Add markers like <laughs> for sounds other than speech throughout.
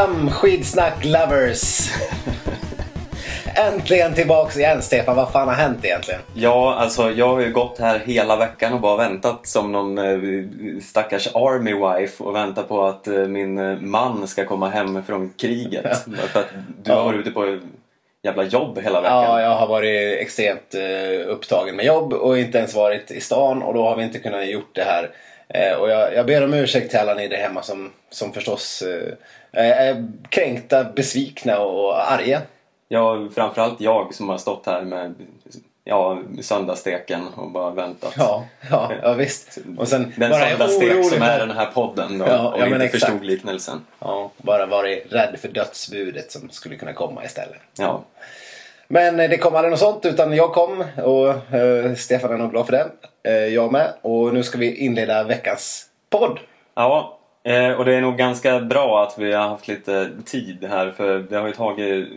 Welcome skidsnack lovers! Äntligen tillbaks igen Stefan, vad fan har hänt egentligen? Ja, alltså jag har ju gått här hela veckan och bara väntat som någon eh, stackars army wife och väntat på att eh, min eh, man ska komma hem från kriget. För att du har varit ute på jävla jobb hela veckan. Ja, jag har varit extremt eh, upptagen med jobb och inte ens varit i stan och då har vi inte kunnat gjort det här. Eh, och jag, jag ber om ursäkt till alla ni där hemma som, som förstås eh, är kränkta, besvikna och arga. Ja, framförallt jag som har stått här med ja, söndagssteken och bara väntat. Ja, ja, ja visst. Och sen Den bara söndagsstek som är den här podden då, Ja, om ja, inte exakt. förstod liknelsen. Ja, bara varit rädd för dödsbudet som skulle kunna komma istället. Ja. Men eh, det kom aldrig något sånt utan jag kom och eh, Stefan är nog glad för det. Eh, jag med. Och nu ska vi inleda veckans podd. Ja, eh, och det är nog ganska bra att vi har haft lite tid här för det har ju tagit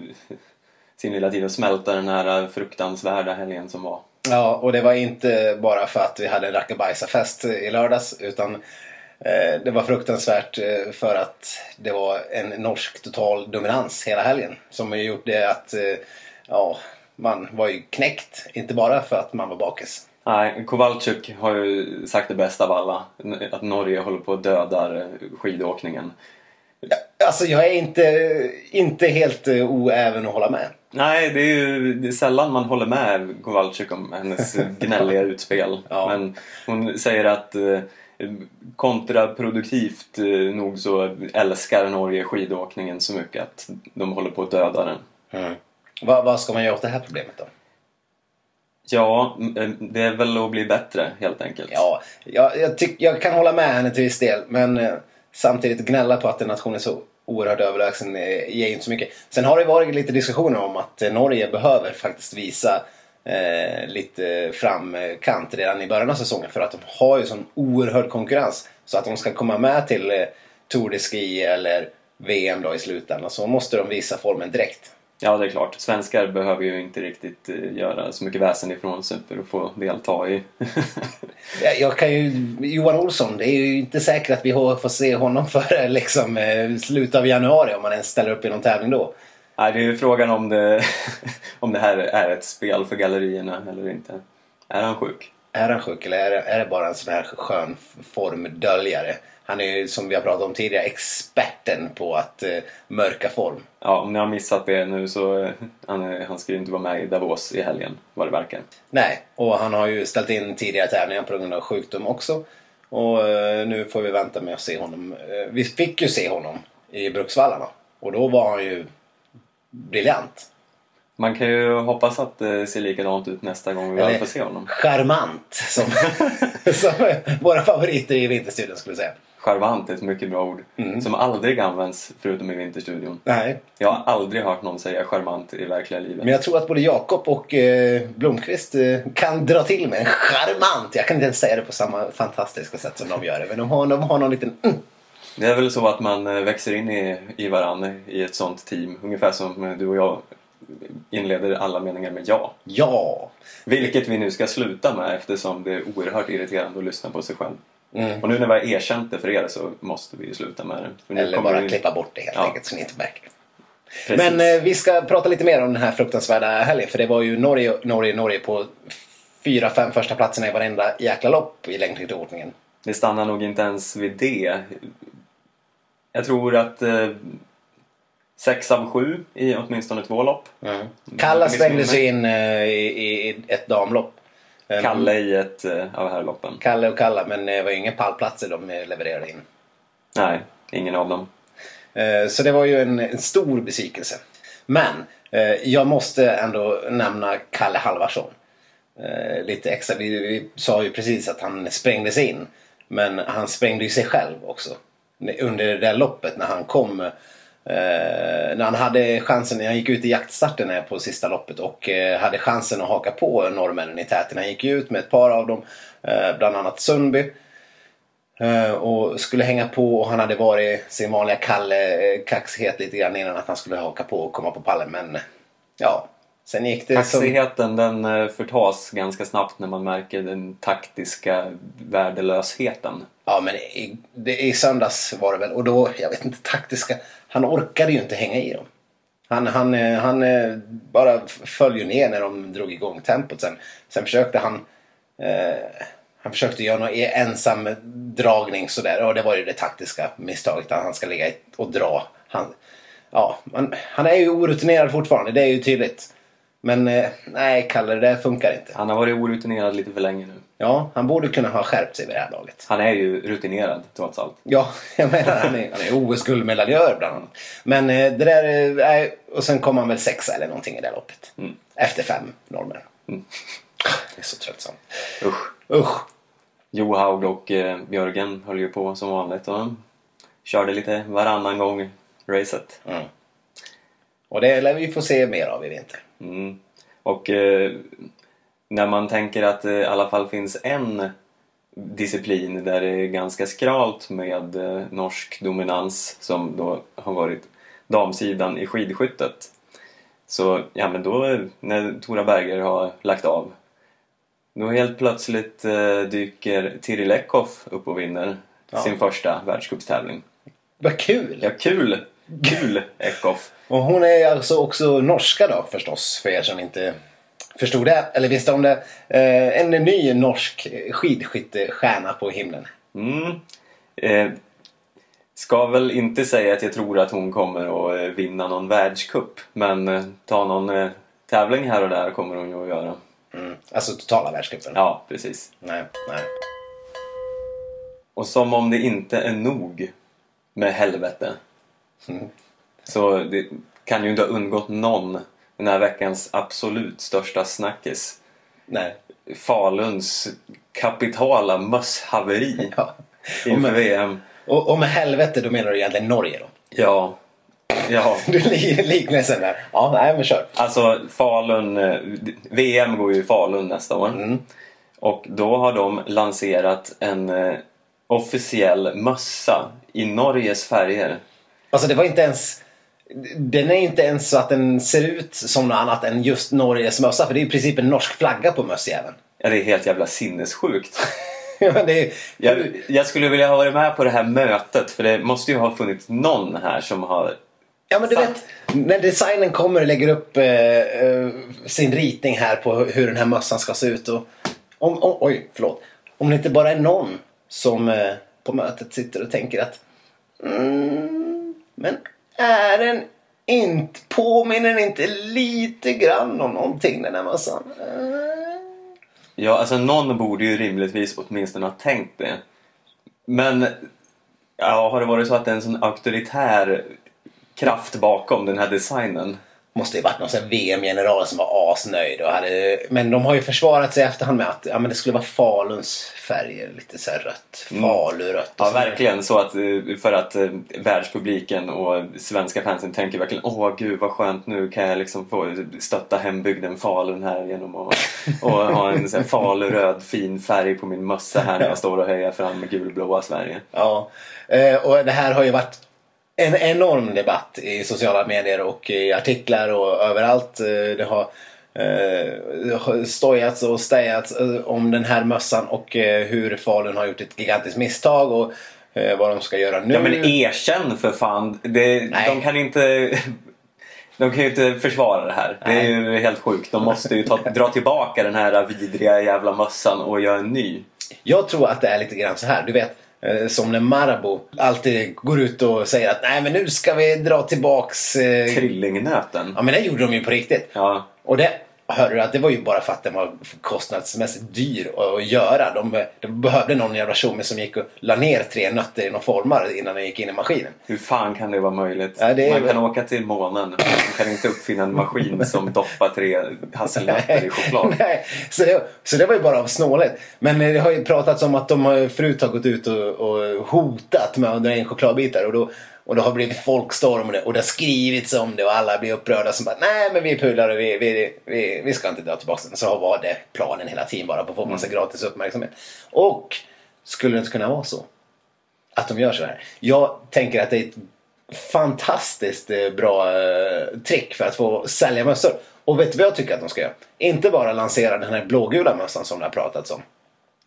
sin lilla tid att smälta den här fruktansvärda helgen som var. Ja, och det var inte bara för att vi hade en rackabajsafest i lördags utan eh, det var fruktansvärt eh, för att det var en norsk total dominans hela helgen. Som har gjort det att eh, ja, man var ju knäckt. Inte bara för att man var bakis. Nej, Kowalczyk har ju sagt det bästa av alla. Att Norge håller på att döda skidåkningen. Alltså jag är inte, inte helt eh, oäven att hålla med. Nej, det är ju det är sällan man håller med Kowalczyk om hennes <laughs> gnälliga utspel. Ja. Men hon säger att eh, kontraproduktivt eh, nog så älskar Norge skidåkningen så mycket att de håller på att döda den. Vad, vad ska man göra åt det här problemet då? Ja, eh, det är väl att bli bättre helt enkelt. Ja, jag, jag, tyck, jag kan hålla med henne till viss del. Men eh, samtidigt gnälla på att en nation är så oerhört överlägsen eh, ger inte så mycket. Sen har det varit lite diskussioner om att eh, Norge behöver faktiskt visa eh, lite framkant redan i början av säsongen. För att de har ju sån oerhörd konkurrens. Så att de ska komma med till eh, Tour de Ski eller VM då i slutändan så måste de visa formen direkt. Ja, det är klart. Svenskar behöver ju inte riktigt eh, göra så mycket väsen ifrån sig för att få delta i... Jag, kan ju, Johan Olsson, det är ju inte säkert att vi får se honom <laughs> före liksom, eh, slutet av januari om man ens ställer upp i någon tävling då. Nej, det är ju frågan om det, <laughs> om det här är ett spel för gallerierna eller inte. Är han sjuk? Är han sjuk eller är det, är det bara en sån här skön formdöljare? Han är ju som vi har pratat om tidigare experten på att eh, mörka form. Ja, om ni har missat det nu så eh, han, han ska ju inte vara med i Davos i helgen, vad det verkar. Nej, och han har ju ställt in tidigare tävlingar på grund av sjukdom också. Och eh, nu får vi vänta med att se honom. Eh, vi fick ju se honom i Bruksvallarna och då var han ju briljant. Man kan ju hoppas att det ser likadant ut nästa gång vi väl får se honom. charmant som, <laughs> som våra favoriter i Vinterstudion skulle säga. Charmant är ett mycket bra ord. Som aldrig används förutom i Vinterstudion. Nej. Jag har aldrig hört någon säga charmant i verkliga livet. Men jag tror att både Jakob och eh, Blomqvist eh, kan dra till med en charmant. Jag kan inte ens säga det på samma fantastiska sätt som de gör det. Men de har, de har någon liten mm. Det är väl så att man eh, växer in i, i varandra i ett sånt team. Ungefär som eh, du och jag inleder alla meningar med ja. ja. Vilket vi nu ska sluta med eftersom det är oerhört irriterande att lyssna på sig själv. Mm. Och nu när vi har erkänt det för er så måste vi ju sluta med det. Eller bara vi- klippa bort det helt Ja. enkelt så ni inte märker. Precis. Men eh, vi ska prata lite mer om den här fruktansvärda helgen. För det var ju Norge, Norge, Norge på fyra, fem första platserna i varenda jäkla lopp i längdskidåkningen. Det stannar nog inte ens vid det. Jag tror att eh, sex av sju i åtminstone två lopp. Kalla Jag svängde missminner sig in eh, i, i ett damlopp. Eh, Kalle i ett eh, av herrloppen. Kalle och Kalla, men det var ju inga pallplatser de eh, levererade in. Nej, ingen av dem. Eh, Så det var ju en, en stor besvikelse. Men eh, jag måste ändå nämna Kalle Halvarsson. Eh, Lite extra. Vi, vi sa ju precis att han sprängde sig in. Men han sprängde ju sig själv också. Under det där loppet när han kom. Eh, när han hade chansen, han gick ut i jaktstarten här på sista loppet och eh, hade chansen att haka på norrmännen i täten. Han gick ut med ett par av dem. Eh, bland annat Sundby. Eh, och skulle hänga på och han hade varit sin vanliga Kalle eh, kaxighet lite grann innan att han skulle haka på och komma på pallen. Men ja, Sen gick det som... Kaxigheten den eh, förtas ganska snabbt när man märker den taktiska värdelösheten. Ja, men i, det, i söndags var det väl. Och då, jag vet inte, taktiska. Han orkade ju inte hänga i dem. Han, han, eh, han eh, bara föll ju ner när de drog igång tempot. Sen, sen försökte han... Eh, han försökte göra någon e-, ensam dragning sådär. Och det var ju det taktiska misstaget. Att han ska ligga och dra. Han, ja, han, han är ju orutinerad fortfarande. Det är ju tydligt. Men eh, nej, Kalle, det funkar inte. Han har varit orutinerad lite för länge nu. Ja, han borde kunna ha skärpt sig vid det här laget. Han är ju rutinerad trots allt. Ja, <laughs> jag menar han är, han är OS-guldmedaljör bland annat. Men eh, det där, eh, nej, och sen kom han väl sexa eller någonting i det loppet. Mm. Efter fem normer. Mm. <laughs> Det är så tröttsamt. Usch. Usch. Johaug och eh, Björgen höll ju på som vanligt och körde lite varannan gång racet. Mm. Och det lär vi få se mer av i vinter. Mm. Och eh, när man tänker att det i alla fall finns en disciplin där det är ganska skralt med eh, norsk dominans som då har varit damsidan i skidskyttet. Så ja, men då när Tora Berger har lagt av då helt plötsligt eh, dyker Tiril Eckhoff upp och vinner Ja. sin första världscupstävling. Vad kul! Ja, kul! Kul Eckhoff! Och hon är alltså också norska då förstås, för er som inte förstod det eller visste om det. Eh, en ny norsk skidskyttestjärna på himlen. Mm. Eh, ska väl inte säga att jag tror att hon kommer att eh, vinna någon världscup men eh, ta någon eh, tävling här och där kommer hon ju att göra. Mm. Alltså totala världscupen. Ja, precis. Nej, nej. Och som om det inte är nog med helvete Mm. så det kan ju inte ha undgått någon den här veckans absolut största snackis. nej. Faluns kapitala mösshaveri <laughs> Ja. inför VM. Och, med helvete då menar du egentligen Norge då? Ja. Ja. <laughs> Du li- liknelsen där. Ja, nej men kör. Alltså Falun, eh, VM går ju i Falun nästa år. Mm. Och då har de lanserat en eh, officiell mössa i Norges färger. Alltså det var inte ens... Den är inte ens så att den ser ut som något annat än just Norges mössa. För det är i princip en norsk flagga på mössjäveln. Ja, det är helt jävla sinnessjukt. <laughs> Ja, det är, Jag, jag skulle vilja ha varit med på det här mötet för det måste ju ha funnits någon här som har... Ja men du vet, när designen kommer och lägger upp eh, eh, sin ritning här på hur den här mössan ska se ut. Och, om, om, oj, förlåt. Om det inte bara är någon som eh, på mötet sitter och tänker att mm, men är den inte, påminner den inte lite grann om någonting den här mössan? Ja, alltså någon borde ju rimligtvis åtminstone ha tänkt det. Men ja, har det varit så att det är en sån auktoritär kraft bakom den här designen? Måste ju varit någon sån VM-general som var asnöjd. Och hade, men de har ju försvarat sig i efterhand med att ja, men det skulle vara Faluns färger. Lite så här rött. Falurött. och Ja, verkligen. Så att, eh, för att eh, världspubliken och svenska fansen tänker verkligen Åh gud vad skönt, nu kan jag liksom få stötta hembygden Falun här genom att <laughs> och ha en så här faluröd fin färg på min mössa här när jag står och höjer fram gulblåa Sverige. Ja, eh, och det här har ju varit en enorm debatt i sociala medier och i artiklar och överallt. Eh, Det har, eh, stojats och stejats eh, om den här mössan och eh, hur Falun har gjort ett gigantiskt misstag och vad de ska göra nu. Ja men erkänn för fan! Det, Nej. de kan inte... De kan ju inte försvara det här. Det är ju helt sjukt. De måste ju ta, dra tillbaka den här vidriga jävla mössan och göra en ny. Jag tror att det är lite grann så här. Du vet, som när Marabou alltid går ut och säger att nej men nu ska vi dra tillbaks... Eh... Trillingnöten. Ja men det gjorde de ju på riktigt. Ja. Och det, hörde att det var ju bara för att den var kostnadsmässigt dyr att, göra. De, de behövde någon jävla tjomme som gick och la ner tre nötter i någon formar innan den gick in i maskinen. Hur fan kan det vara möjligt? Ja, det är- Man kan åka till månen. Man kan inte uppfinna en maskin som doppar tre hasselnötter i choklad. <laughs> Nej, så, det, så det var ju bara av snålhet. Men det har ju pratats om att de förut har gått ut och, och hotat med att dra in chokladbitar. Och då, och då har det blivit folkstorm och det, och det har skrivits om det och alla blir upprörda som bara nej men vi är polare vi, vi, vi, vi ska inte dra tillbaka den. Så var det planen hela tiden bara på att få massa gratis uppmärksamhet. Och skulle det inte kunna vara så att de gör så här. Jag tänker att det är ett fantastiskt eh, bra eh, trick för att få sälja mössor. Och vet du vad jag tycker att de ska göra? Inte bara lansera den här blågula mössan som det har pratats om.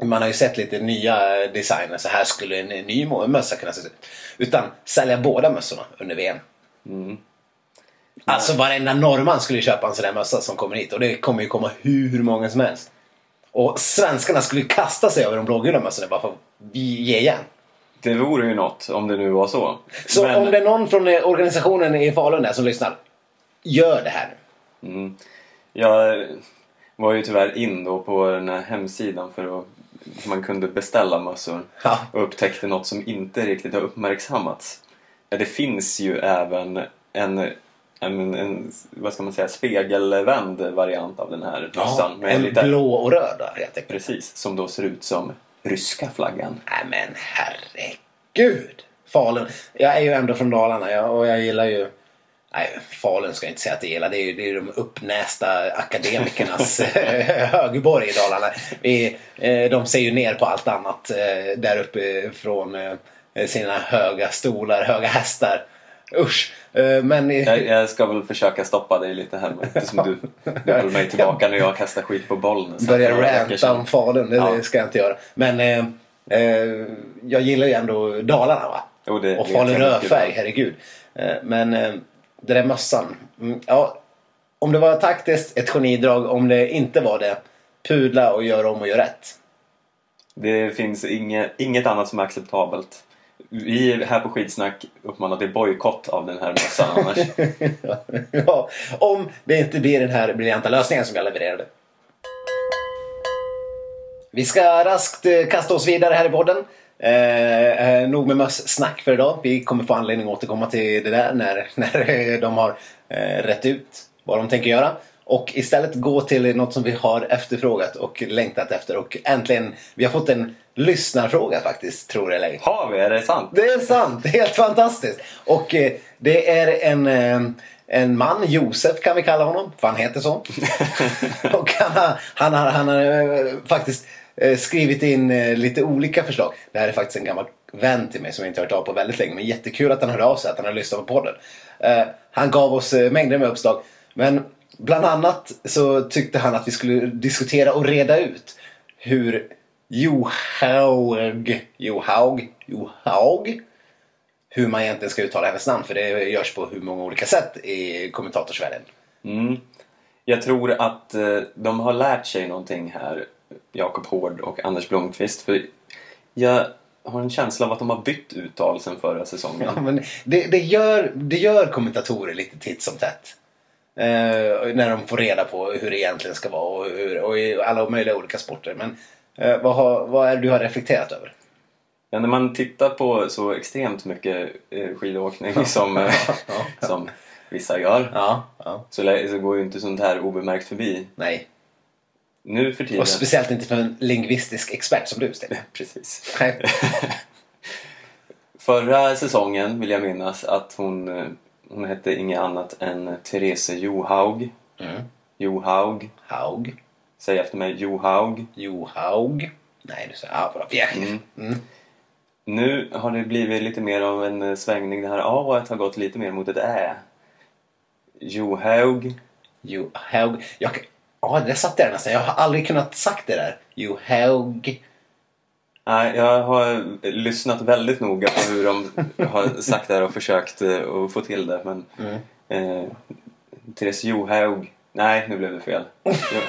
Man har ju sett lite nya designer. Så här skulle en ny mössa kunna se ut. Utan sälja båda mössorna under VM. Alltså varenda norrman skulle ju köpa en sån där mössa som kommer hit. Och det kommer ju komma hur många som helst. Och svenskarna skulle ju kasta sig över de blågula mössorna bara för att ge igen. Det vore ju något om det nu var så. Så Men- om det är någon från eh, organisationen i Falun där som lyssnar. Gör det här. Mm. Jag var ju tyvärr in då på den här hemsidan för att man kunde beställa mössor Ja. och upptäckte något som inte riktigt har uppmärksammats. Ja, det finns ju även en, en, en vad ska man säga, spegelvänd variant av den här mössan. med en lite- blå och röd helt enkelt. Precis, som då ser ut som ryska flaggan. Nej men herregud. Falun. Jag är ju ändå från Dalarna och jag gillar ju... Nej, Falun ska jag inte säga att jag gillar. Det är ju det är de uppnästa akademikernas <laughs> högborg i Dalarna. Vi, eh, de ser ju ner på allt annat eh, där uppe från eh, sina höga stolar, höga hästar. Usch. Men... Jag, jag ska väl försöka stoppa dig lite här eftersom du, du höll mig tillbaka när jag kastade skit på bollen. börja ranta om Falun. Det Ja. ska jag inte göra. Men eh, jag gillar ju ändå Dalarna va? Jo, det och Falun rödfärg, herregud. Men det där mössan. Mm, ja, om det var taktiskt, ett genidrag. Om det inte var det, pudla och gör om och gör rätt. Det finns inget, inget annat som är acceptabelt. Vi här på Skidsnack uppmanar till bojkott av den här mössan annars. <laughs> ja, om det inte blir den här briljanta lösningen som jag levererade. Vi ska raskt eh, kasta oss vidare här i podden. Eh, eh, nog med möss-snack för idag. Vi kommer få anledning att återkomma till det där när, <laughs> när eh, de har eh, rätt ut vad de tänker göra. Och istället gå till något som vi har efterfrågat och längtat efter. Och äntligen, vi har fått en lyssnarfråga faktiskt, tror det eller ej. Har vi? Är det sant? Det är sant, helt fantastiskt. Och eh, det är en, eh, en man, Josef kan vi kalla honom, för han heter så. <laughs> och han han har, han har eh, faktiskt Eh, skrivit in eh, lite olika förslag. Det här är faktiskt en gammal vän till mig som jag inte har hört av på väldigt länge. Men jättekul att han hörde av sig, att han har lyssnat på podden. Eh, han gav oss mängder med uppslag. Men bland annat så tyckte han att vi skulle diskutera och reda ut hur Johaug, Johaug, Johaug hur man egentligen ska uttala hennes namn. För det görs på hur många olika sätt i kommentatorsvärlden. Mm. Jag tror att de har lärt sig någonting här, Jakob Hård och Anders Blomqvist. För jag har en känsla av att de har bytt uttal sen förra säsongen. Ja, men det, det, gör, det gör kommentatorer lite titt som tätt. Eh, när de får reda på hur det egentligen ska vara och, hur, och i alla möjliga olika sporter. Men eh, vad, har, vad är det du har reflekterat över? Ja, när man tittar på så extremt mycket eh, skidåkning som, eh, <laughs> som vissa gör Ja, ja. så, så går ju inte sånt här obemärkt förbi. Nej. Nu för tiden... Och speciellt inte för en lingvistisk expert som du, Sten. Precis. <laughs> Förra säsongen vill jag minnas att hon, eh, hon hette inget annat än Therese Johaug. Mm. Johaug. Haug. Säg efter mig Johaug. Johaug. Nej, du säger... Ja, bra. Mm. Mm. Nu har det blivit lite mer av en eh, svängning. Det här A har gått lite mer mot ett Ä. Johaug. Johaug. Jag, ja, det satt där nästan. Jag har aldrig kunnat sagt det där. Johaug. Nej, jag har lyssnat väldigt noga på hur de har sagt det här och försökt eh, att få till det. Men Mm. eh, Therese Johaug. Nej, nu blev det fel. Jo-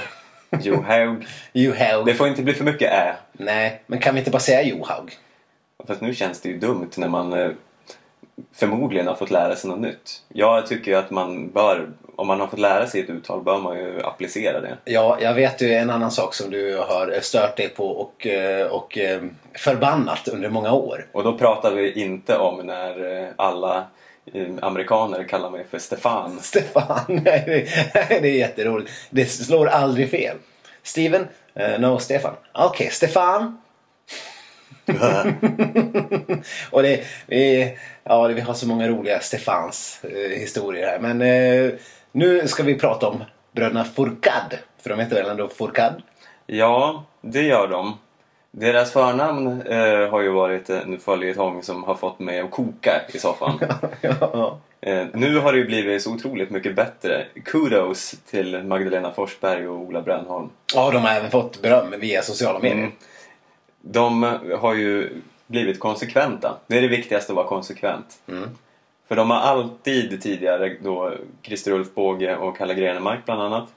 Johaug. Johaug. Det får inte bli för mycket Ä. Nej, men kan vi inte bara säga Johaug? Fast nu känns det ju dumt när man eh, förmodligen har fått lära sig något nytt. Jag tycker ju att man bör, om man har fått lära sig ett uttal bör man ju applicera det. Ja, jag vet ju en annan sak som du har stört dig på och, eh, och eh, förbannat under många år. Och då pratar vi inte om när eh, alla amerikaner kallar mig för Stefan. <laughs> Stefan, <laughs> nej, det- är jätteroligt. Det slår aldrig fel. Steven, no Stefan. Okej, Stefan. <laughs> Och det, vi, ja, vi har så många roliga Stefans eh, historier här. Men eh, nu ska vi prata om bröderna Fourcade. För de heter väl ändå Fourcade? Ja, det gör de. Deras förnamn eh, har ju varit en följetong som har fått mig att koka i soffan. <laughs> ja. Eh, nu har det ju blivit så otroligt mycket bättre. Kudos till Magdalena Forsberg och Ola Brännholm. ja, de har även fått beröm via sociala medier. Mm. De har ju blivit konsekventa. Det är det viktigaste att vara konsekvent. Mm. För de har alltid tidigare, då Christer Ulf Båge och Kalle Grenemark bland annat,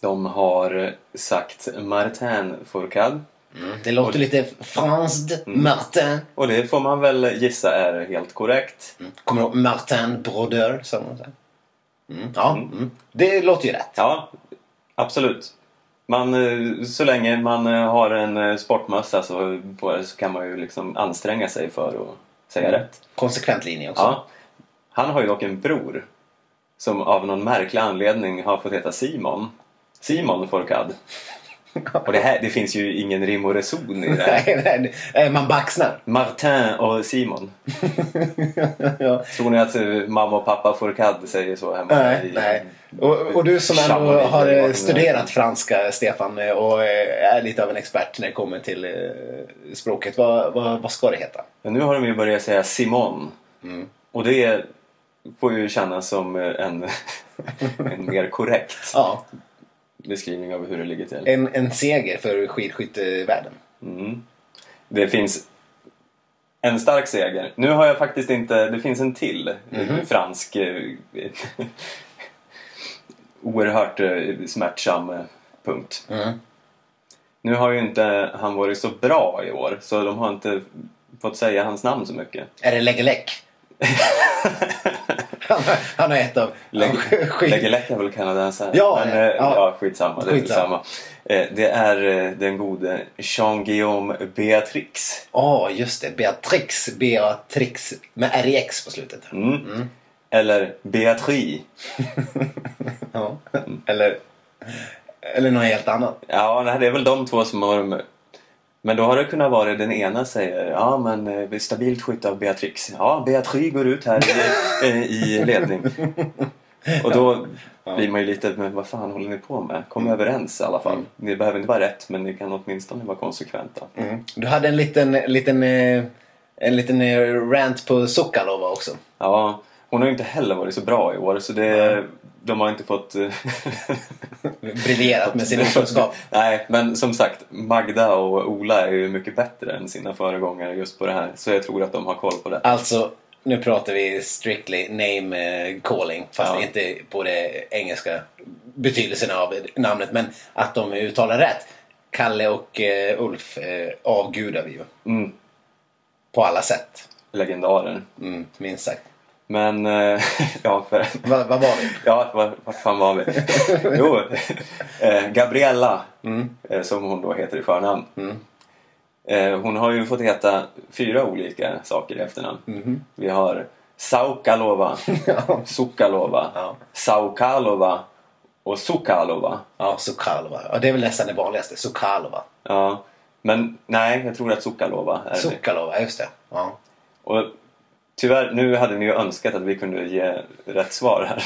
de har sagt Martin Fourcade. Mm. Det låter lite franskt. Martin. Och det får man väl gissa är helt korrekt. Mm. Kommer du ihåg Martin Brodeur? så? Mm. Ja, mm. det låter ju rätt. Ja, absolut. Man, eh, så länge man eh, har en eh, sportmössa så, på det så kan man ju liksom anstränga sig för att säga rätt. Konsekvent linje också. Ja. Han har ju dock en bror som av någon märklig anledning har fått heta Simon. Simon Fourcade. <laughs> Och det, här, det finns ju ingen rim och reson i det här. Nej, nej, nej, man baxnar. Martin och Simon. <laughs> ja. Tror ni att eh, mamma och pappa Fourcade säger så hemma? Nej, i- nej. Och, och du som ändå har eh, studerat franska, Stefan, eh, och är lite av en expert när det kommer till språket. Vad, vad, vad ska det heta? Men nu har de ju börjat säga Simon. Mm. Och det får ju kännas som en, <laughs> en mer korrekt Ja, beskrivning av hur det ligger till. en, en seger för skidskyttevärlden. Mm. Det finns en stark seger. Nu har jag faktiskt inte... Det finns en till eh, fransk eh, oerhört eh, smärtsam punkt. Mm. Nu har ju inte han varit så bra i år så de har inte fått säga hans namn så mycket. Är det Läggelek? Han, har- han har ett av. Läggelek är väl kanadensare? Ja, Men, ja, eh, ja. ja. skitsamma. Det är Skitsamma. samma. Eh, Det är eh, den gode Jean-Guillaume Beatrix. Ja, just det. Beatrix. Beatrix. Med RX på slutet. Mm. Eller Beatrice. <laughs> Ja. Eller, eller något helt annat. Ja, det är väl de två som har... Men då har det kunnat vara den ena säger ja men eh, stabilt skytte av Beatrix. Ja, Beatrice går ut här i, eh, i ledning. <laughs> Och då blir man ju lite, men vad fan håller ni på med? Kom överens i alla fall. Ni behöver inte vara rätt men ni kan åtminstone vara konsekventa. Mm. Du hade en liten, liten, eh, en liten rant på Sokalova också. Ja, hon har ju inte heller varit så bra i år så det, de har inte fått... <laughs> Briljerat med sin okunskap. <laughs> Nej, men som sagt, Magda och Ola är ju mycket bättre än sina föregångare just på det här. Så jag tror att de har koll på det. Alltså, nu pratar vi strictly name eh, calling. Fast Ja. inte på det engelska betydelsen av namnet. Men att de uttalar rätt. Kalle och eh, Ulf eh, avgudar vi ju. Mm, På alla sätt. legendarer. Mm, minst sagt. Men, eh, <laughs> ja, för, Vad vad var vi? ja, var, vart fan var vi? <laughs> jo, eh, Gabriella, Mm. eh, som hon då heter i förnamn. Mm. Eh, hon har ju fått heta fyra olika saker i efternamn. Mhm. Vi har Saukalova, <laughs> ja. Sukalova, Ja. Saukalova och Sukalova. ja, Sokalova. Ja, det är väl nästan det vanligaste. Sokalova. Ja, men nej, jag tror att Sukalova är det. Sokalova, just det. Ja. Och tyvärr, nu hade ni ju önskat att vi kunde ge rätt svar här.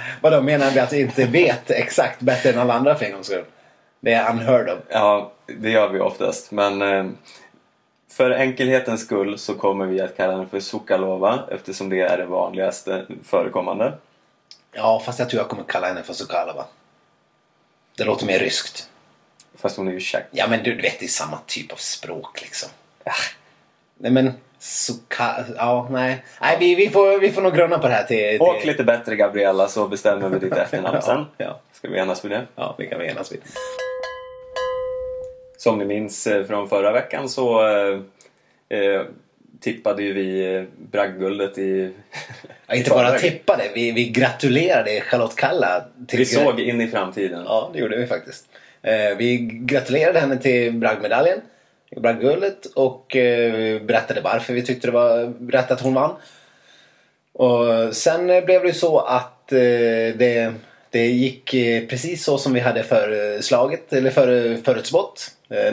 <laughs> Vadå, menar vi att vi inte vet exakt bättre än alla andra för en gångs skull? Det är unheard of. ja, det gör vi oftast. Men eh, för enkelhetens skull så kommer vi att kalla den för Sukalova eftersom det är det vanligaste förekommande. Ja, fast jag tror jag kommer kalla henne för Sokalova. Det låter mer ryskt. Fast hon är ju tjeck. Ja, men du vet, det är samma typ av språk liksom. Ah. Nej, men Soka... Ja, nej. Nej, vi, vi, får, vi får nog grunna på det här till... till... Åk lite bättre Gabriella så bestämmer vi ditt <laughs> efternamn sen. Ja, ja. Ska vi enas vid det? Ja, det kan vi enas vid. Som ni minns eh, från förra veckan så eh, eh, tippade ju vi eh, bragdguldet i... <laughs> Ja, inte bara tippade, vi, vi gratulerade Charlotte Kalla. Till Vi såg in i framtiden. Ja, det gjorde vi faktiskt. Eh, vi gratulerade henne till bragdmedaljen, bragdguldet och eh, berättade varför vi tyckte det var rätt att hon vann. Och sen eh, blev det ju så att eh, det, det gick eh, precis så som vi hade föreslagit, eller för, förutspått. Eh,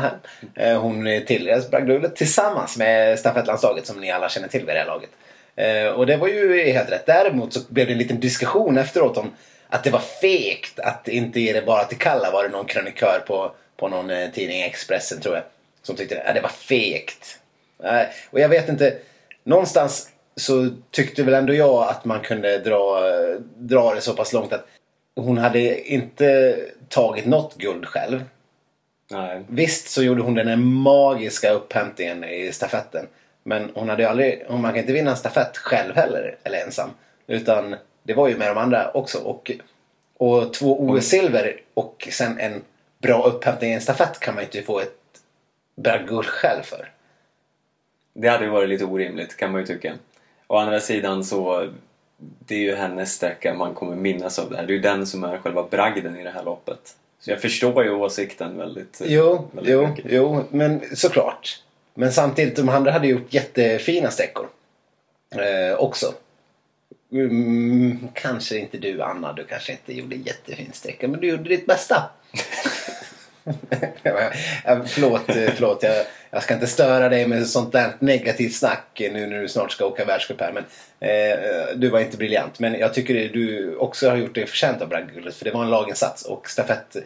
här. Eh, hon tillreds tilldelades bragdguldet tillsammans med stafettlandslaget som ni alla känner till vid det här laget. Eh, och det var ju helt rätt. Däremot så blev det en liten diskussion efteråt om att det var fegt att inte ge det bara till Kalla var det någon krönikör på, på någon eh, tidning, Expressen tror jag. Som tyckte att det var fegt. Eh, och jag vet inte. Någonstans så tyckte väl ändå jag att man kunde dra, eh, dra det så pass långt att hon hade inte tagit något guld själv. Nej. Visst så gjorde hon den här magiska upphämtningen i stafetten. Men hon hade ju aldrig, hon man kan inte vinna en stafett själv heller, eller ensam. Utan det var ju med de andra också. Och, och två OS-silver och sen en bra upphämtning i en stafett kan man ju inte få ett bragdguld själv för. Det hade ju varit lite orimligt kan man ju tycka. Å andra sidan så det är ju hennes sträcka man kommer minnas av det här. Det är ju den som är själva bragden i det här loppet. Så jag förstår ju åsikten väldigt, Jo, väldigt jo, mycket. jo, men såklart. Men samtidigt, de andra hade gjort jättefina sträckor. Eh, också. Mm, kanske inte du Anna, du kanske inte gjorde jättefin sträcka, men du gjorde ditt bästa. <laughs> Förlåt, förlåt jag, jag ska inte störa dig med sånt där negativt snack nu när du snart ska åka världscup här. Men, eh, du var inte briljant. Men jag tycker du också har gjort dig förtjänt av bragdguldet. För det var en laginsats och stafett,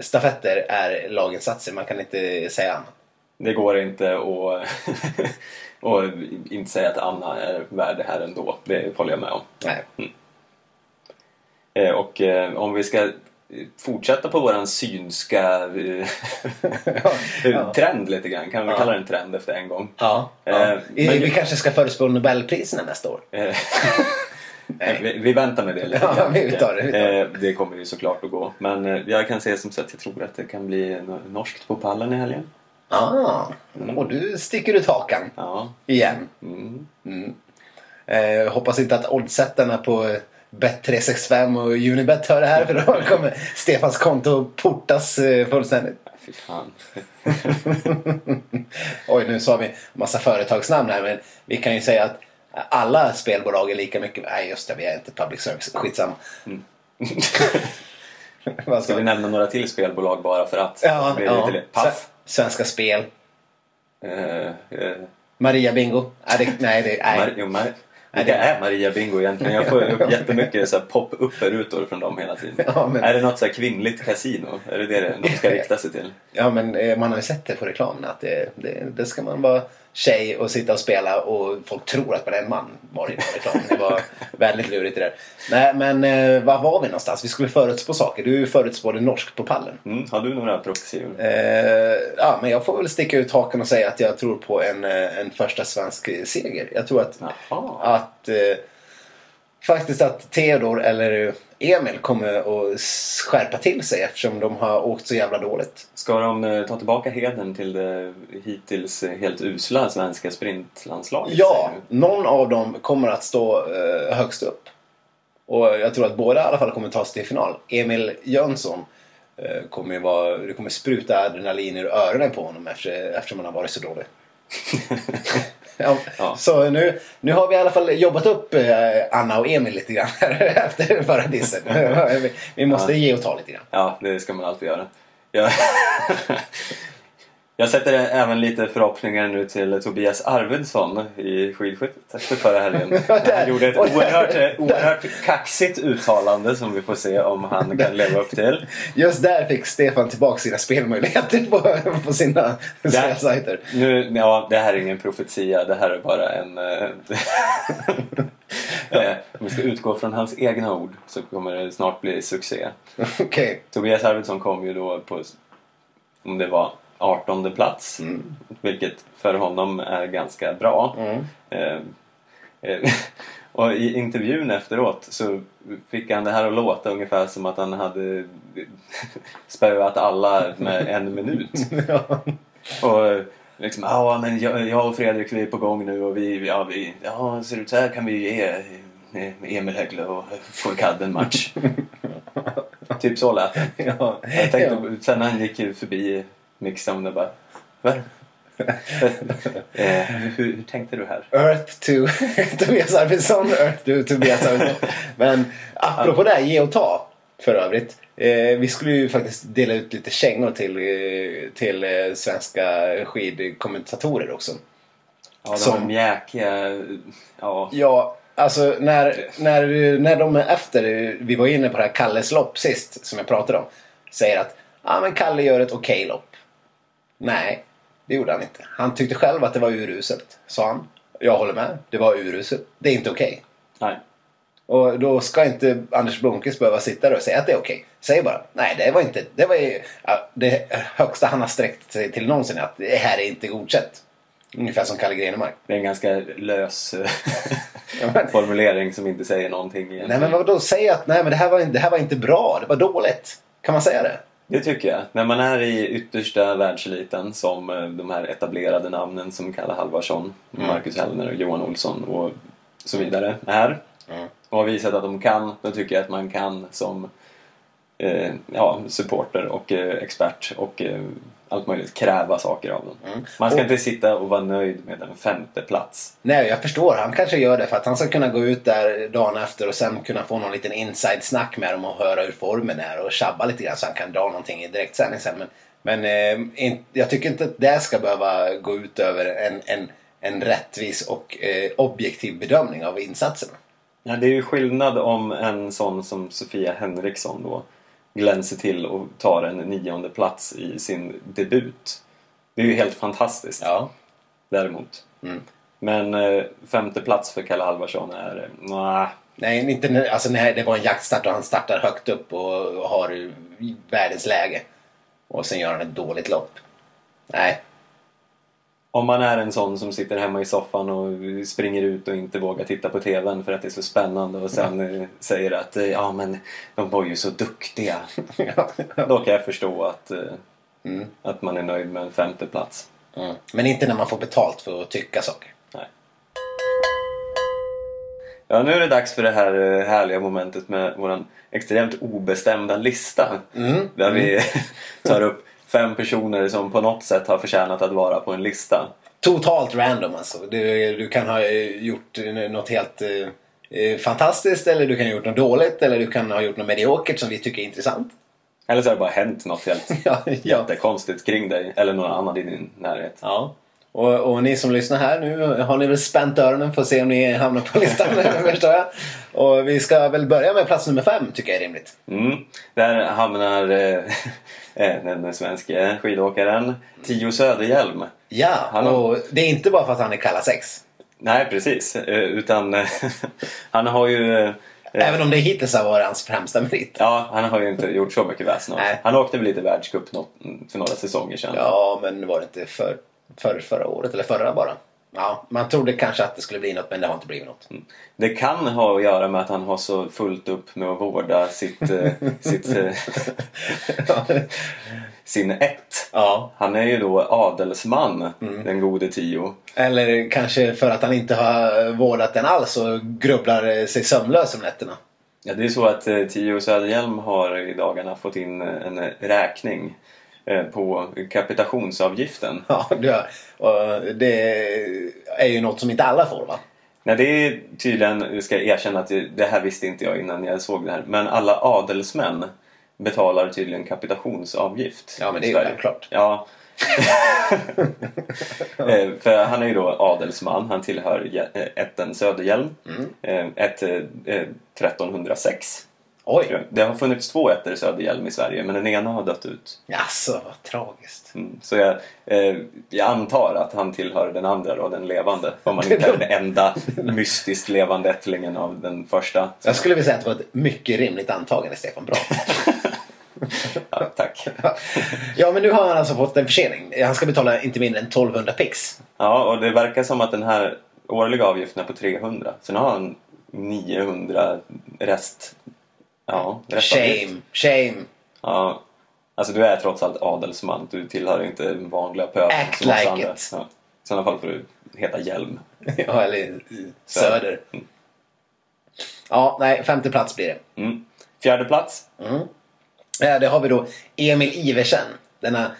stafetter är laginsatser. Man kan inte säga annat. Det går inte att <laughs> och inte säga att Anna är värd det här ändå. Det håller jag med om. Nej. Eh, Och eh, om vi ska fortsätta på våran synska eh, <laughs> ja. trend lite grann. Kan vi Ja. kalla den trend efter en gång? Ja, ja. Eh, vi, men- vi kanske ska förespå Nobelpriserna nästa år. Eh, <laughs> Nej. vi, vi väntar med det lite Ja, grann, vi tar det, vi tar det. Eh, det kommer ju såklart att gå. Men eh, jag kan säga som sagt, jag tror att det kan bli no- norskt på pallen i helgen. Ah, och du sticker ut hakan Ja. igen. Mm. Eh, hoppas inte att oddsättarna på Bet365 och Unibet hör det här för då kommer Stefans konto portas eh, fullständigt. Fy fan. <laughs> Oj, nu sa vi massa företagsnamn här men vi kan ju säga att alla spelbolag är lika mycket... Nej, just det, vi är inte public service. Skitsamma. <laughs> Vad Ska vi nämna några till spelbolag bara för att? Ja, ja. Paff. Sve- Svenska Spel. Eh, eh, Maria Bingo. Nej, det, nej, det, nej. Mar- jo, Mar- Nej, det- är Maria Bingo egentligen? Jag får upp jättemycket så här pop-up-rutor från dem hela tiden. Ja, men- Är det något så kvinnligt kasino? Är det det de ska <laughs> rikta sig till? Ja, men eh, man har ju sett det på reklamen att det, det, det ska man vara tjej och sitta och spela och folk tror att man är en man var det i reklamen. Det var <laughs> väldigt lurigt det där. Nej, men eh, var var vi någonstans? Vi skulle förutspå saker. Du förutspådde norskt på pallen. Mm, har du några profetior? Eh, ja, men jag får väl sticka ut hakan och säga att jag tror på en, eh, en första svensk seger. Jag tror att, Jaha. att eh, faktiskt att Theodor eller Emil kommer att skärpa till sig eftersom de har åkt så jävla dåligt. Ska de eh, ta tillbaka hedern till det hittills helt usla svenska sprintlandslaget? Ja, någon av dem kommer att stå eh, högst upp. Och jag tror att båda i alla fall kommer ta sig till final. Emil Jönsson eh, kommer ju vara, det kommer spruta adrenalin ur öronen på honom efter, eftersom han har varit så dålig. <laughs> ja, Ja. Så nu, nu har vi i alla fall jobbat upp eh, Anna och Emil lite grann här <laughs> efter förra dissen. vi, måste ge och ta lite grann. Ja, det ska man alltid göra. Jag, <laughs> jag sätter även lite förhoppningar nu till Tobias Arvidsson i skidskyttet efter förra helgen. <laughs> Han gjorde ett oerhört, oerhört kaxigt uttalande som vi får se om han kan leva upp till. Just där fick Stefan tillbaka sina spelmöjligheter på, på sina, sina Där- sajter. Nu, ja, det här är ingen profetia, det här är bara en... eh, <laughs> eh, Om vi ska utgå från hans egna ord så kommer det snart bli succé. Okej. Tobias Arvidsson kom ju då på, om det var 18 plats, vilket för honom är ganska bra. Mm. Eh, eh, <laughs> och i intervjun efteråt så fick han det här att låta ungefär som att han hade <laughs> spöat alla med en <laughs> minut. Ja. Och liksom, ja men jag, jag och Fredrik vi är på gång nu och vi, ja, vi ja ser ut så här kan vi ge eh, Emil Häggle och Fourcade en match. typ så lät det. Ja. Jag tänkte, sen när han gick ju förbi mixzone och bara, va? <laughs> eh, hur, hur tänkte du här? Earth to <laughs> Tobias Arvidsson, Earth to Tobias Arvidsson. Men apropå det ge och ta för övrigt. Eh, vi skulle ju faktiskt dela ut lite kängor till, eh, till eh, svenska skidkommentatorer också. Ja, de Som- mjäkiga, ja. Ja, alltså när, när, när de efter vi var inne på det här Kalles lopp sist som jag pratade om. Säger att Ja, men Kalle gör ett okej lopp. Nej, det gjorde han inte. Han tyckte själv att det var uruselt, sa han. Jag håller med. Det var uruselt. Det är inte okej. Nej. Och då ska inte Anders Blomqvist behöva sitta där och säga att det är okej. Säg bara, nej det var inte, det var ju, det högsta han har sträckt sig till någonsin att det här är inte godkänt. Ungefär som Kalle Grenemark. Det är en ganska lös <laughs> eh, formulering som inte säger någonting Nej egentligen. men vadå, säg att nej men det här, var, det här var inte bra, det var dåligt. Kan man säga det? Det tycker jag. När man är i yttersta världseliten som eh, de här etablerade namnen som Kalle Halvarsson, Marcus Hellner och Johan Olsson och så vidare är. Och har visat att de kan, då tycker jag att man kan som eh, ja, supporter och eh, expert och eh, allt möjligt kräva saker av dem. Man ska Och- inte sitta och vara nöjd med en femte plats. Nej, jag förstår. Han kanske gör det för att han ska kunna gå ut där dagen efter och sen kunna få någon liten inside-snack med dem och höra hur formen är och tjabba lite grann så han kan dra någonting i direktsändning sen. Men, men eh, in, jag tycker inte att det ska behöva gå ut över en, en, en rättvis och eh, objektiv bedömning av insatserna. Ja, det är ju skillnad om en sån som Sofia Henriksson då glänser till och tar en nionde plats i sin debut. Det är ju helt fantastiskt Ja. däremot. Mm. Men eh, femte plats för Kalle Halvarsson är... eh, Nah, Nej, inte, alltså, nej, det var en jaktstart och han startar högt upp och har världens läge. Och sen gör han ett dåligt lopp. Nej, om man är en sån som sitter hemma i soffan och springer ut och inte vågar titta på TVn för att det är så spännande och sen eh, säger att eh, ja men de var ju så duktiga. <laughs> Då kan jag förstå att, eh, Mm. att man är nöjd med en femte plats. Mm. Men inte när man får betalt för att tycka saker. Nej. Ja, nu är det dags för det här härliga momentet med vår extremt obestämda lista. Mm. Där vi <laughs> tar upp fem personer som på något sätt har förtjänat att vara på en lista. Totalt random alltså. Du, du kan ha eh, gjort något helt eh, eh, fantastiskt eller du kan ha gjort något dåligt eller du kan ha gjort något mediokert som vi tycker är intressant. Eller så har det bara hänt något helt <laughs> Ja, ja. jättekonstigt kring dig eller någon annan i din närhet. ja. Och, och ni som lyssnar här nu har ni väl spänt öronen för att se om ni hamnar på listan <laughs> <laughs> förstår jag. Och vi ska väl börja med plats nummer fem tycker jag är rimligt. Mm. Där hamnar eh, <laughs> eh, den svenska skidåkaren Tio Söderhjälm. Ja, Han har- och det är inte bara för att han är kalla sex. Nej, precis. Eh, Utan han har ju... eh, Även om det hittills har varit hans främsta merit. Ja, han har ju inte gjort så mycket väsen av. Han åkte väl lite världscup för några säsonger sedan. Ja, men var det inte för, för förra året eller förra bara? Ja, man trodde kanske att det skulle bli något men det har inte blivit något. Det kan ha att göra med att han har så fullt upp med att vårda sitt, eh, sitt, eh, <laughs> sin ett. ja. Han är ju då adelsman, Mm. den gode Tio. Eller kanske för att han inte har vårdat den alls och grubblar sig sömnlös om nätterna. Ja, det är så att eh, Tio Söderhjelm har i dagarna fått in eh, en räkning eh, på kapitationsavgiften. <laughs> Ja, det, är ju något som inte alla får va? Nej, det är tydligen, jag ska erkänna att det här visste inte jag innan jag såg det här, men alla adelsmän betalar tydligen kapitationsavgift. Ja, men det är ju självklart. Ja. <laughs> Eh, För han är ju då adelsman, han tillhör eh, ätten Söderhjelm, Mm. eh, ett eh, eh, 1306. Oj! Det har funnits två ätter Söderhjelm i Sverige, men den ena har dött ut. Jaså, vad tragiskt. Mm. Så jag, eh, jag antar att han tillhör den andra då, den levande. Om man <laughs> inte är den enda mystiskt levande ättlingen av den första. Jag skulle vilja säga att det var ett mycket rimligt antagande, Stefan. Bra. <laughs> Ja, tack. ja, men nu har han alltså fått en försening. Han ska betala inte mindre än 1200 pix. Ja, och det verkar som att den här årliga avgiften är på 300. Sen har han 900 rest... Ja. Shame, shame. Ja. Alltså du är trots allt adelsman. Du tillhör inte den vanliga pöbeln. Act like andra. it. Ja. I sådana fall får du heta Hjälm. ja, eller Söder. Ja, nej, femte plats blir det. Mm. Fjärde plats. Ja, det har vi då Emil Iversen. Denna,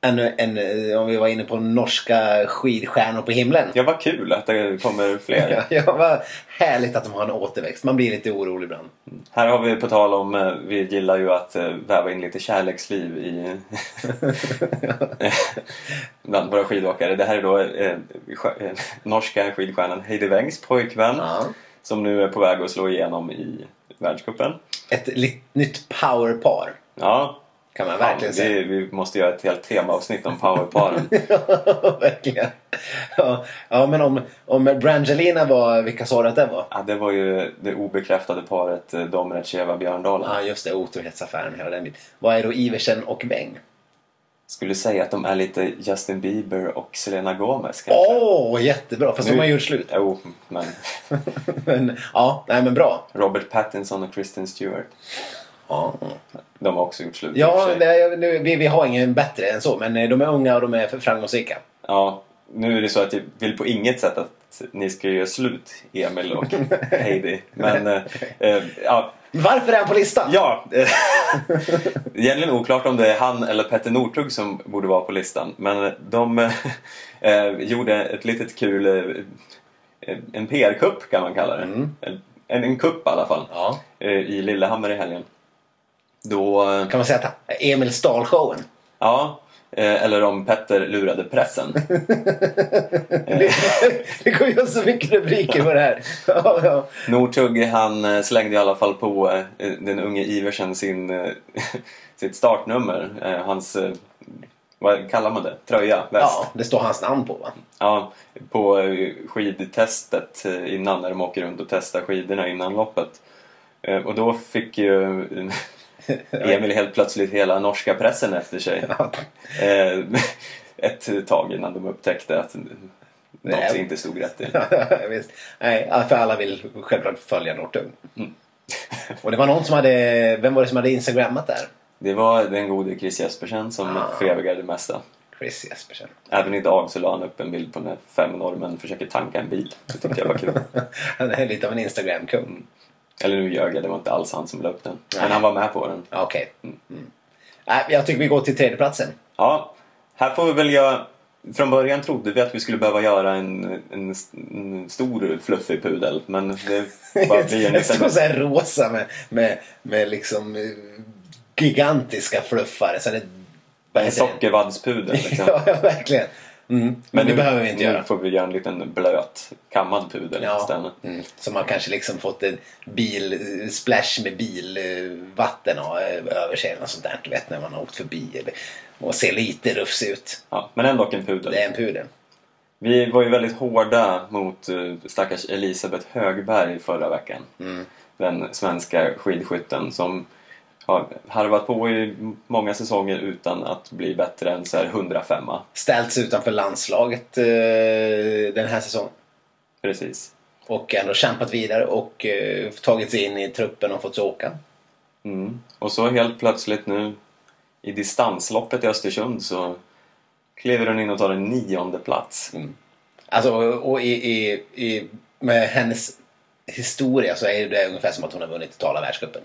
en, en, om vi var inne på norska skidstjärnor på himlen. Ja, vad kul att det kommer fler. <laughs> Ja, ja, vad härligt att de har en återväxt. Man blir lite orolig ibland. Här har vi på tal om, eh, vi gillar ju att eh, väva in lite kärleksliv i <laughs> bland våra skidåkare. Det här är då eh, sk- eh, norska skidstjärnan Heidi Wengs pojkvän Ja. som nu är på väg att slå igenom i världscupen. Ett nytt powerpar. Ja, Kan man verkligen säga. vi måste göra ett helt temaavsnitt om powerparen. <laughs> Ja, verkligen. Ja, ja men om, om Brangelina var, vilka sa du att det var? ja, det var ju det obekräftade paret eh, Domracheva-Björndalen. Ja, just det. Otrohetsaffären, hela den biten. Vad är då Iversen och Weng? Skulle säga att de är lite Justin Bieber och Selena Gomez kanske. Åh, jättebra! Fast de Nu- har gjort slut. Jo, men <laughs> men, ja, nej men bra. Robert Pattinson och Kristen Stewart. Ja, De har också gjort slut ja är- nu, vi, vi har ingen bättre än så. Men eh, de är unga och de är framgångsrika. Ja, nu är det så att jag vill på inget sätt att ni ska göra slut, Emil och <laughs> Heidi. Men, eh, eh, ja. Varför är han på listan? Ja, eh, <laughs> egentligen oklart om det är han eller Petter Northug som borde vara på listan. Men de eh, gjorde ett litet kul, eh, en PR-kupp kan man kalla det. Mm. En, en kupp i alla fall. Ja. eh, I Lillehammer i helgen. Då, eh, Kan man säga att Emil stal showen? ja, eh, eller om Petter lurade pressen. <laughs> Det, det går ju så mycket rubriker på det här. Ja, ja. Northug han eh, slängde i alla fall på den unge Iversen sin, <laughs> sitt startnummer. Hans, vad kallar man det? Tröja? Väst? ja, det står hans namn på va? Ja, på skidtestet innan när de åker runt och testar skidorna innan loppet. Och då fick ju <laughs> Emil helt plötsligt hela norska pressen efter sig. Eh, <laughs> Ett tag innan de upptäckte att något Nej. inte stod rätt till. <laughs> Nej, för alla vill självklart följa Northug. Mm. Och det var någon som hade, vem var det som hade instagrammat där? Det var den gode Chris Jespersen som Ah. förevigade det mesta. Chris Jespersen. Även idag så la han upp en bild på när fem norrmän försöker tanka en bil. Det tyckte jag var kul. Han är lite av en Instagram-kung. Eller nu ljög jag, det var inte alls han som la upp den. Men han var med på den. Okej. Mm. Nej, jag tycker vi går till tredjeplatsen. Ja, här får vi väl göra... Från början trodde vi att vi skulle behöva göra en, en, en stor fluffig pudel. Men det bara blir en <laughs> Jag så här rosa med, med, med liksom eh, gigantiska fluffare. Så det, vad En sockervaddspudel liksom. <laughs> ja, verkligen. Mm. Men, det nu, behöver vi inte nu göra. får vi göra en liten blöt, kammad pudel Ja, istället. mm. som har kanske liksom fått en bil, eh, splash med bilvatten eh, över sig eller något sånt där. Du vet när man har åkt förbi eller, och ser lite rufsig ut. Ja, men ändå en pudel. Det är en pudel. Vi var ju väldigt hårda mot uh, stackars Elisabeth Högberg förra veckan. Mm. Den svenska skidskytten som har harvat på i många säsonger utan att bli bättre än så här 105 Ställts utanför landslaget eh, den här säsongen. Precis. Och ändå kämpat vidare och eh, tagit sig in i truppen och fått åka. Mm. Och så helt plötsligt nu i distansloppet i Östersund så kliver hon in och tar en nionde plats. Alltså, och i, i, i, med hennes historia så är det ungefär som att hon har vunnit totala världscupen.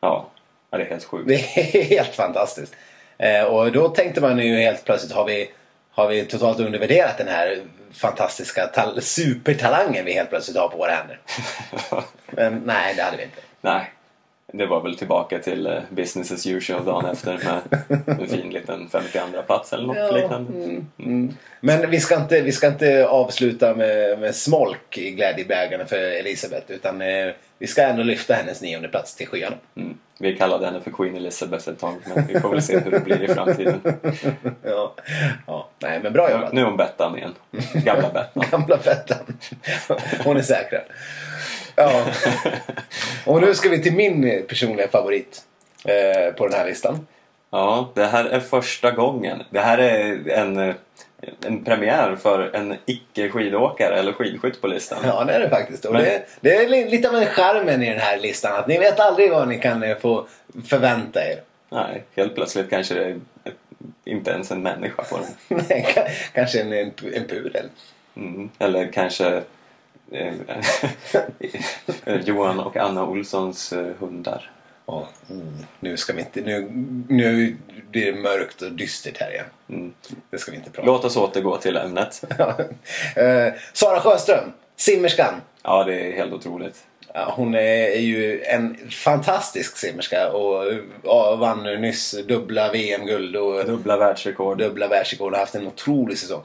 Ja, ja, det är helt sjukt. Det är helt fantastiskt. Eh, och då tänkte man ju helt plötsligt, har vi, har vi totalt undervärderat den här fantastiska tal- supertalangen vi helt plötsligt har på våra händer? <laughs> Men nej, det hade vi inte. Nej, det var väl tillbaka till eh, business as usual dagen efter med en fin liten 52 plats eller något liknande. mm, mm. Men vi ska inte, vi ska inte avsluta med, med smolk i glädjebägaren för Elisabeth. Utan eh, vi ska ändå lyfta hennes nionde plats till skyarna. Mm. Vi kallade henne för Queen Elizabeth ett tag, men vi får väl se hur det blir i framtiden. <laughs> Ja. ja. Nej, men bra jobbat. Nu är hon Bettan igen. Gamla Bettan. <laughs> Gamla Bettan. Hon är säkrad. Ja. <laughs> Och nu ska vi till min personliga favorit eh, på den här listan. Ja, det här är första gången. Det här är en, en premiär för en icke-skidåkare eller skidskytt på listan. Ja, det är det faktiskt. Och Men- det, det är li- lite av en charmen i den här listan. Att ni vet aldrig vad ni kan eh, få förvänta er. Nej, helt plötsligt kanske det är inte ens en människa på den. <laughs> Nej, ka- Kanske en, en, en pudel. Mm. Eller kanske <laughs> Johan och Anna Olssons eh, hundar. Åh, mm, nu ska vi inte... Nu, nu blir det mörkt och dystert här igen. Mm. Det ska vi inte prata. Låt oss återgå till ämnet. <laughs> eh, Sara Sjöström, simmerskan. Ja, det är helt otroligt. Ja, hon är, ju en fantastisk simmerska och ja, vann nu nyss dubbla VM-guld och Dubbla världsrekord. dubbla världsrekord och haft en otrolig säsong.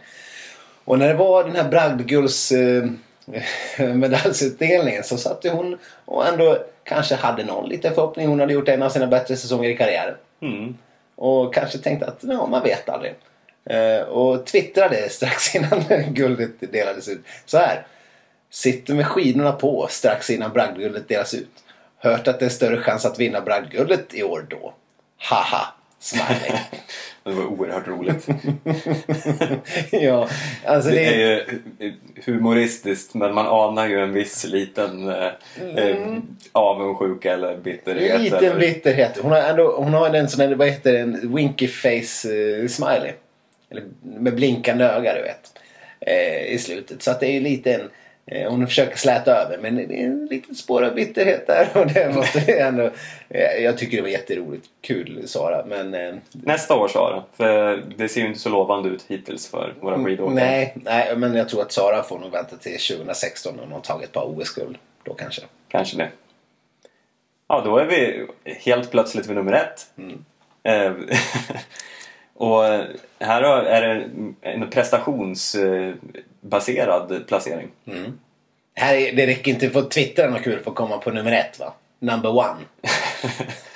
Och när det var den här bragdgulds eh, <laughs> medaljsutdelningen så satt ju hon och ändå kanske hade någon liten förhoppning. Hon hade gjort en av sina bättre säsonger i karriären. Mm. Och kanske tänkte att ja, man vet aldrig. Eh, och twittrade strax <laughs> innan guldet delades ut. Så här. Sitter med skidorna på strax innan bragdguldet delas ut. Hört att det är större chans att vinna bragdguldet i år då. Haha, smiley. <laughs> Det var oerhört roligt. <laughs> ja, alltså Det det är ju humoristiskt men man anar ju en viss liten eh, eh, avundsjuka eller bitterhet. liten eller, bitterhet. Hon har, ändå, hon har en sån här, vad heter det, en winky face eh, smiley. Eller med blinkande öga du vet. Eh, I slutet. Så att det är ju lite en, eh, hon försöker släta över men det är en liten spår av bitterhet där. <laughs> Och det måste ändå, eh, jag tycker det var jätteroligt. Kul Sara. Men eh, Nästa år Sara, för det ser ju inte så lovande ut hittills för våra skidåkare. nej, nej, men jag tror att Sara får nog vänta till 2016 när hon har tagit ett par OS-guld. Då kanske. Kanske det. Ja, då är vi helt plötsligt vid nummer ett. Mm. <laughs> Eh, och här har- är det en prestationsbaserad placering. Här är, det räcker inte att twittra något kul för att komma på nummer ett va? Number one. <laughs>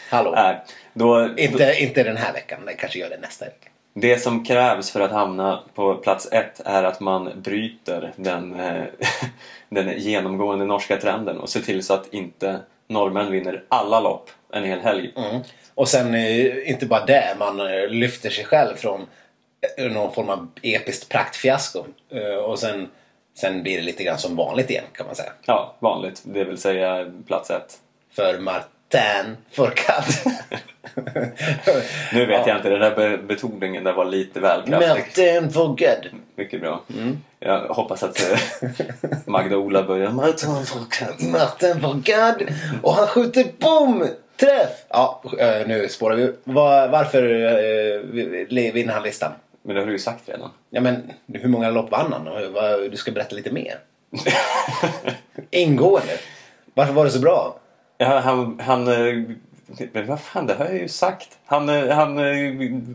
Hallå. Nej, då, Inte, inte den här veckan, det kanske gör det nästa vecka. Det som krävs för att hamna på plats ett är att man bryter den, eh, <laughs> den genomgående norska trenden och ser till så att inte norrmän vinner alla lopp en hel helg. Mm. Och sen eh, inte bara det, man eh, lyfter sig själv från eh, någon form av episkt praktfiasko. Och sen, sen blir det lite grann som vanligt igen kan man säga. Ja, vanligt. Det vill säga plats ett. För Martin Fourcade. <laughs> Nu vet Ja. jag inte, den där be- betoningen där var lite väl kraftig. Martin Fourcade. Mycket bra. Jag hoppas att Magda och Ola börjar Martin Fourcade. Martin Fourcade. Och han skjuter bom! Träff! Ja, eh, nu spårar vi. Var, varför eh, vinner han listan? Men det har du ju sagt redan. Ja men hur många lopp vann han? Du ska berätta lite mer. <laughs> Ingående. Varför var det så bra? Ja, han, han eh, men vad fan, det har jag ju sagt. Han, eh, han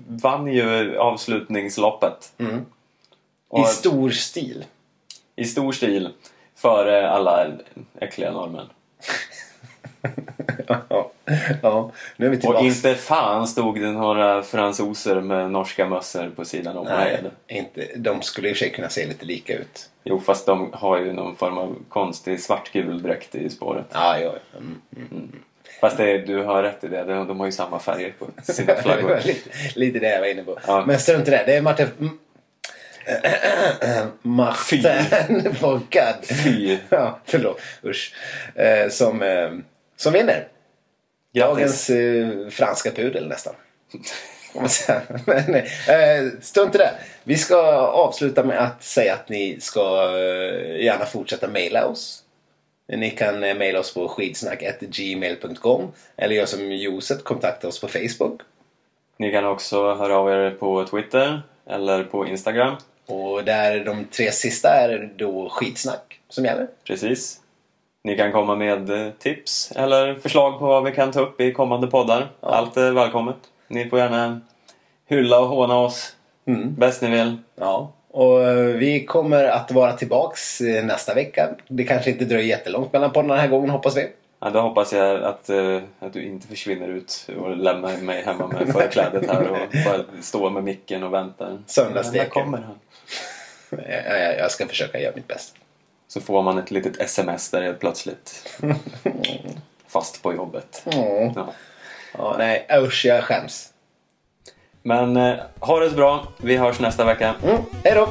vann ju avslutningsloppet. I Och stor stil. i stor stil före alla äckliga norrmän. <laughs> ja. <laughs> ja, nu är vi Och tillbaka. inte fan stod det några fransoser med norska mössor på sidan om Nej, inte. De skulle i och för sig kunna se lite lika ut. Jo, fast de har ju någon form av konstig svartgul dräkt i spåret. Ja, ja. Mm. Fast det, du har rätt i det, de, de har ju samma färger på sina <laughs> flaggor. lite, lite det jag var inne på. Ja. Men strunt i det. Det är <clears throat> Martin... Mm. Martin Fourcade. Fy! <laughs> Ja, förlåt. Usch. Eh, som, eh, som vinner. Dagens eh, franska pudel nästan. <laughs> Men eh, strunt i det. Vi ska avsluta med att säga att ni ska eh, gärna fortsätta mejla oss. Ni kan eh, mejla oss på skidsnack.gmail.com eller gör som Josef, kontakta oss på Facebook. Ni kan också höra av er på Twitter eller på Instagram. Och där de tre sista är då skitsnack som gäller. Precis. Ni kan komma med eh, tips eller förslag på vad vi kan ta upp i kommande poddar. Allt är välkommet. Ni får gärna hylla och håna oss bäst ni vill. Ja. Och eh, vi kommer att vara tillbaks eh, nästa vecka. Det kanske inte dröjer jättelångt mellan poddarna den här gången hoppas vi. Ja, då hoppas jag att, att du inte försvinner ut och lämnar mig hemma med förklädet här och <laughs> bara står med micken och väntar. Söndagssteken. När kommer han? <laughs> Jag, jag, jag ska försöka göra mitt bästa. Så får man ett litet sms där helt plötsligt. <laughs> Fast på jobbet. Mm. Ja. Ja, nej, usch jag skäms. Men eh, ha det så bra. Vi hörs nästa vecka. Mm. Hej då!